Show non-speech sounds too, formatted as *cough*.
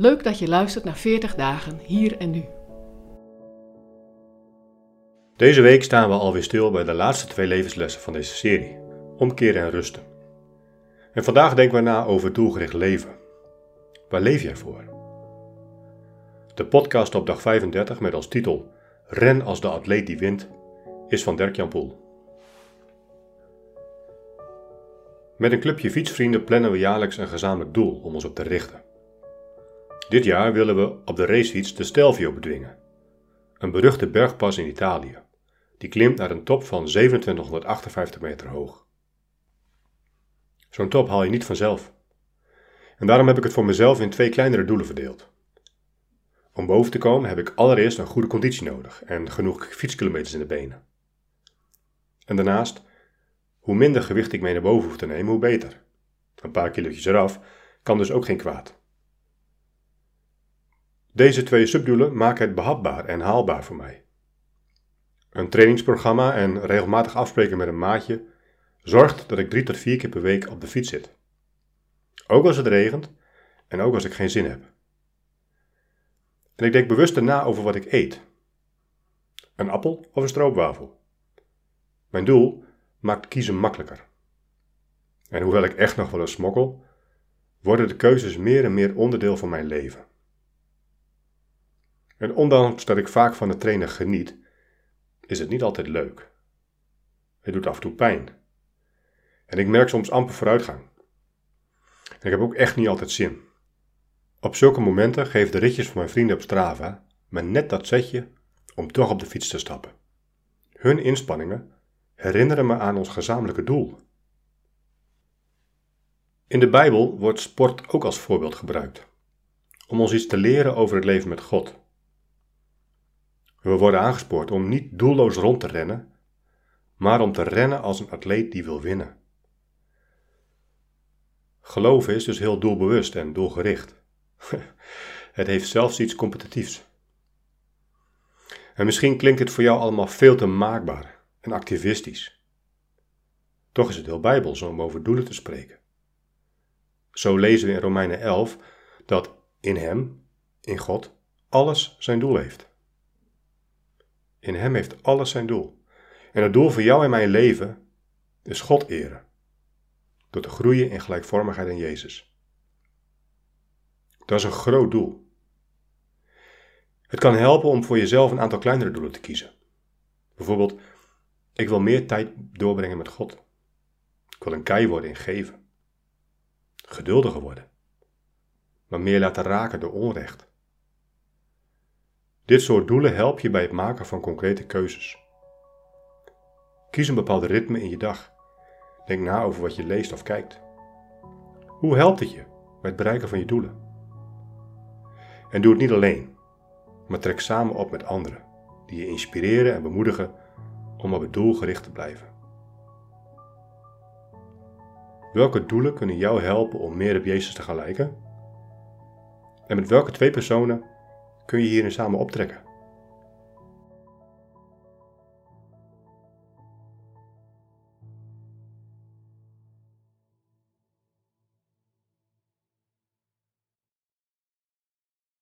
Leuk dat je luistert naar 40 dagen hier en nu. Deze week staan we alweer stil bij de laatste twee levenslessen van deze serie: omkeren en rusten. En vandaag denken we na over doelgericht leven. Waar leef jij voor? De podcast op dag 35 met als titel Ren als de atleet die wint is van Dirk-Jan Poel. Met een clubje fietsvrienden plannen we jaarlijks een gezamenlijk doel om ons op te richten. Dit jaar willen we op de racefiets de Stelvio bedwingen. Een beruchte bergpas in Italië. Die klimt naar een top van 2758 meter hoog. Zo'n top haal je niet vanzelf. En daarom heb ik het voor mezelf in twee kleinere doelen verdeeld. Om boven te komen heb ik allereerst een goede conditie nodig en genoeg fietskilometers in de benen. En daarnaast, hoe minder gewicht ik mee naar boven hoef te nemen, hoe beter. Een paar kilootjes eraf kan dus ook geen kwaad. Deze twee subdoelen maken het behapbaar en haalbaar voor mij. Een trainingsprogramma en regelmatig afspreken met een maatje zorgt dat ik drie tot vier keer per week op de fiets zit. Ook als het regent en ook als ik geen zin heb. En ik denk bewust na over wat ik eet. Een appel of een stroopwafel. Mijn doel maakt kiezen makkelijker. En hoewel ik echt nog wel eens smokkel, worden de keuzes meer en meer onderdeel van mijn leven. En ondanks dat ik vaak van het trainen geniet, is het niet altijd leuk. Het doet af en toe pijn. En ik merk soms amper vooruitgang. Ik heb ook echt niet altijd zin. Op zulke momenten geven de ritjes van mijn vrienden op Strava me net dat zetje om toch op de fiets te stappen. Hun inspanningen herinneren me aan ons gezamenlijke doel. In de Bijbel wordt sport ook als voorbeeld gebruikt, om ons iets te leren over het leven met God. We worden aangespoord om niet doelloos rond te rennen, maar om te rennen als een atleet die wil winnen. Geloven is dus heel doelbewust en doelgericht. *laughs* Het heeft zelfs iets competitiefs. En misschien klinkt het voor jou allemaal veel te maakbaar en activistisch. Toch is het heel bijbels om over doelen te spreken. Zo lezen we in Romeinen 11 dat in Hem, in God, alles zijn doel heeft. In Hem heeft alles zijn doel. En het doel voor jou en mijn leven is God eren. Door te groeien in gelijkvormigheid in Jezus. Dat is een groot doel. Het kan helpen om voor jezelf een aantal kleinere doelen te kiezen. Bijvoorbeeld, ik wil meer tijd doorbrengen met God. Ik wil een kei worden in geven. Geduldiger worden. Maar meer laten raken door onrecht. Dit soort doelen help je bij het maken van concrete keuzes. Kies een bepaald ritme in je dag. Denk na over wat je leest of kijkt. Hoe helpt het je bij het bereiken van je doelen? En doe het niet alleen, maar trek samen op met anderen die je inspireren en bemoedigen om op het doel gericht te blijven. Welke doelen kunnen jou helpen om meer op Jezus te gaan lijken? En met welke twee personen kun je hierin samen optrekken?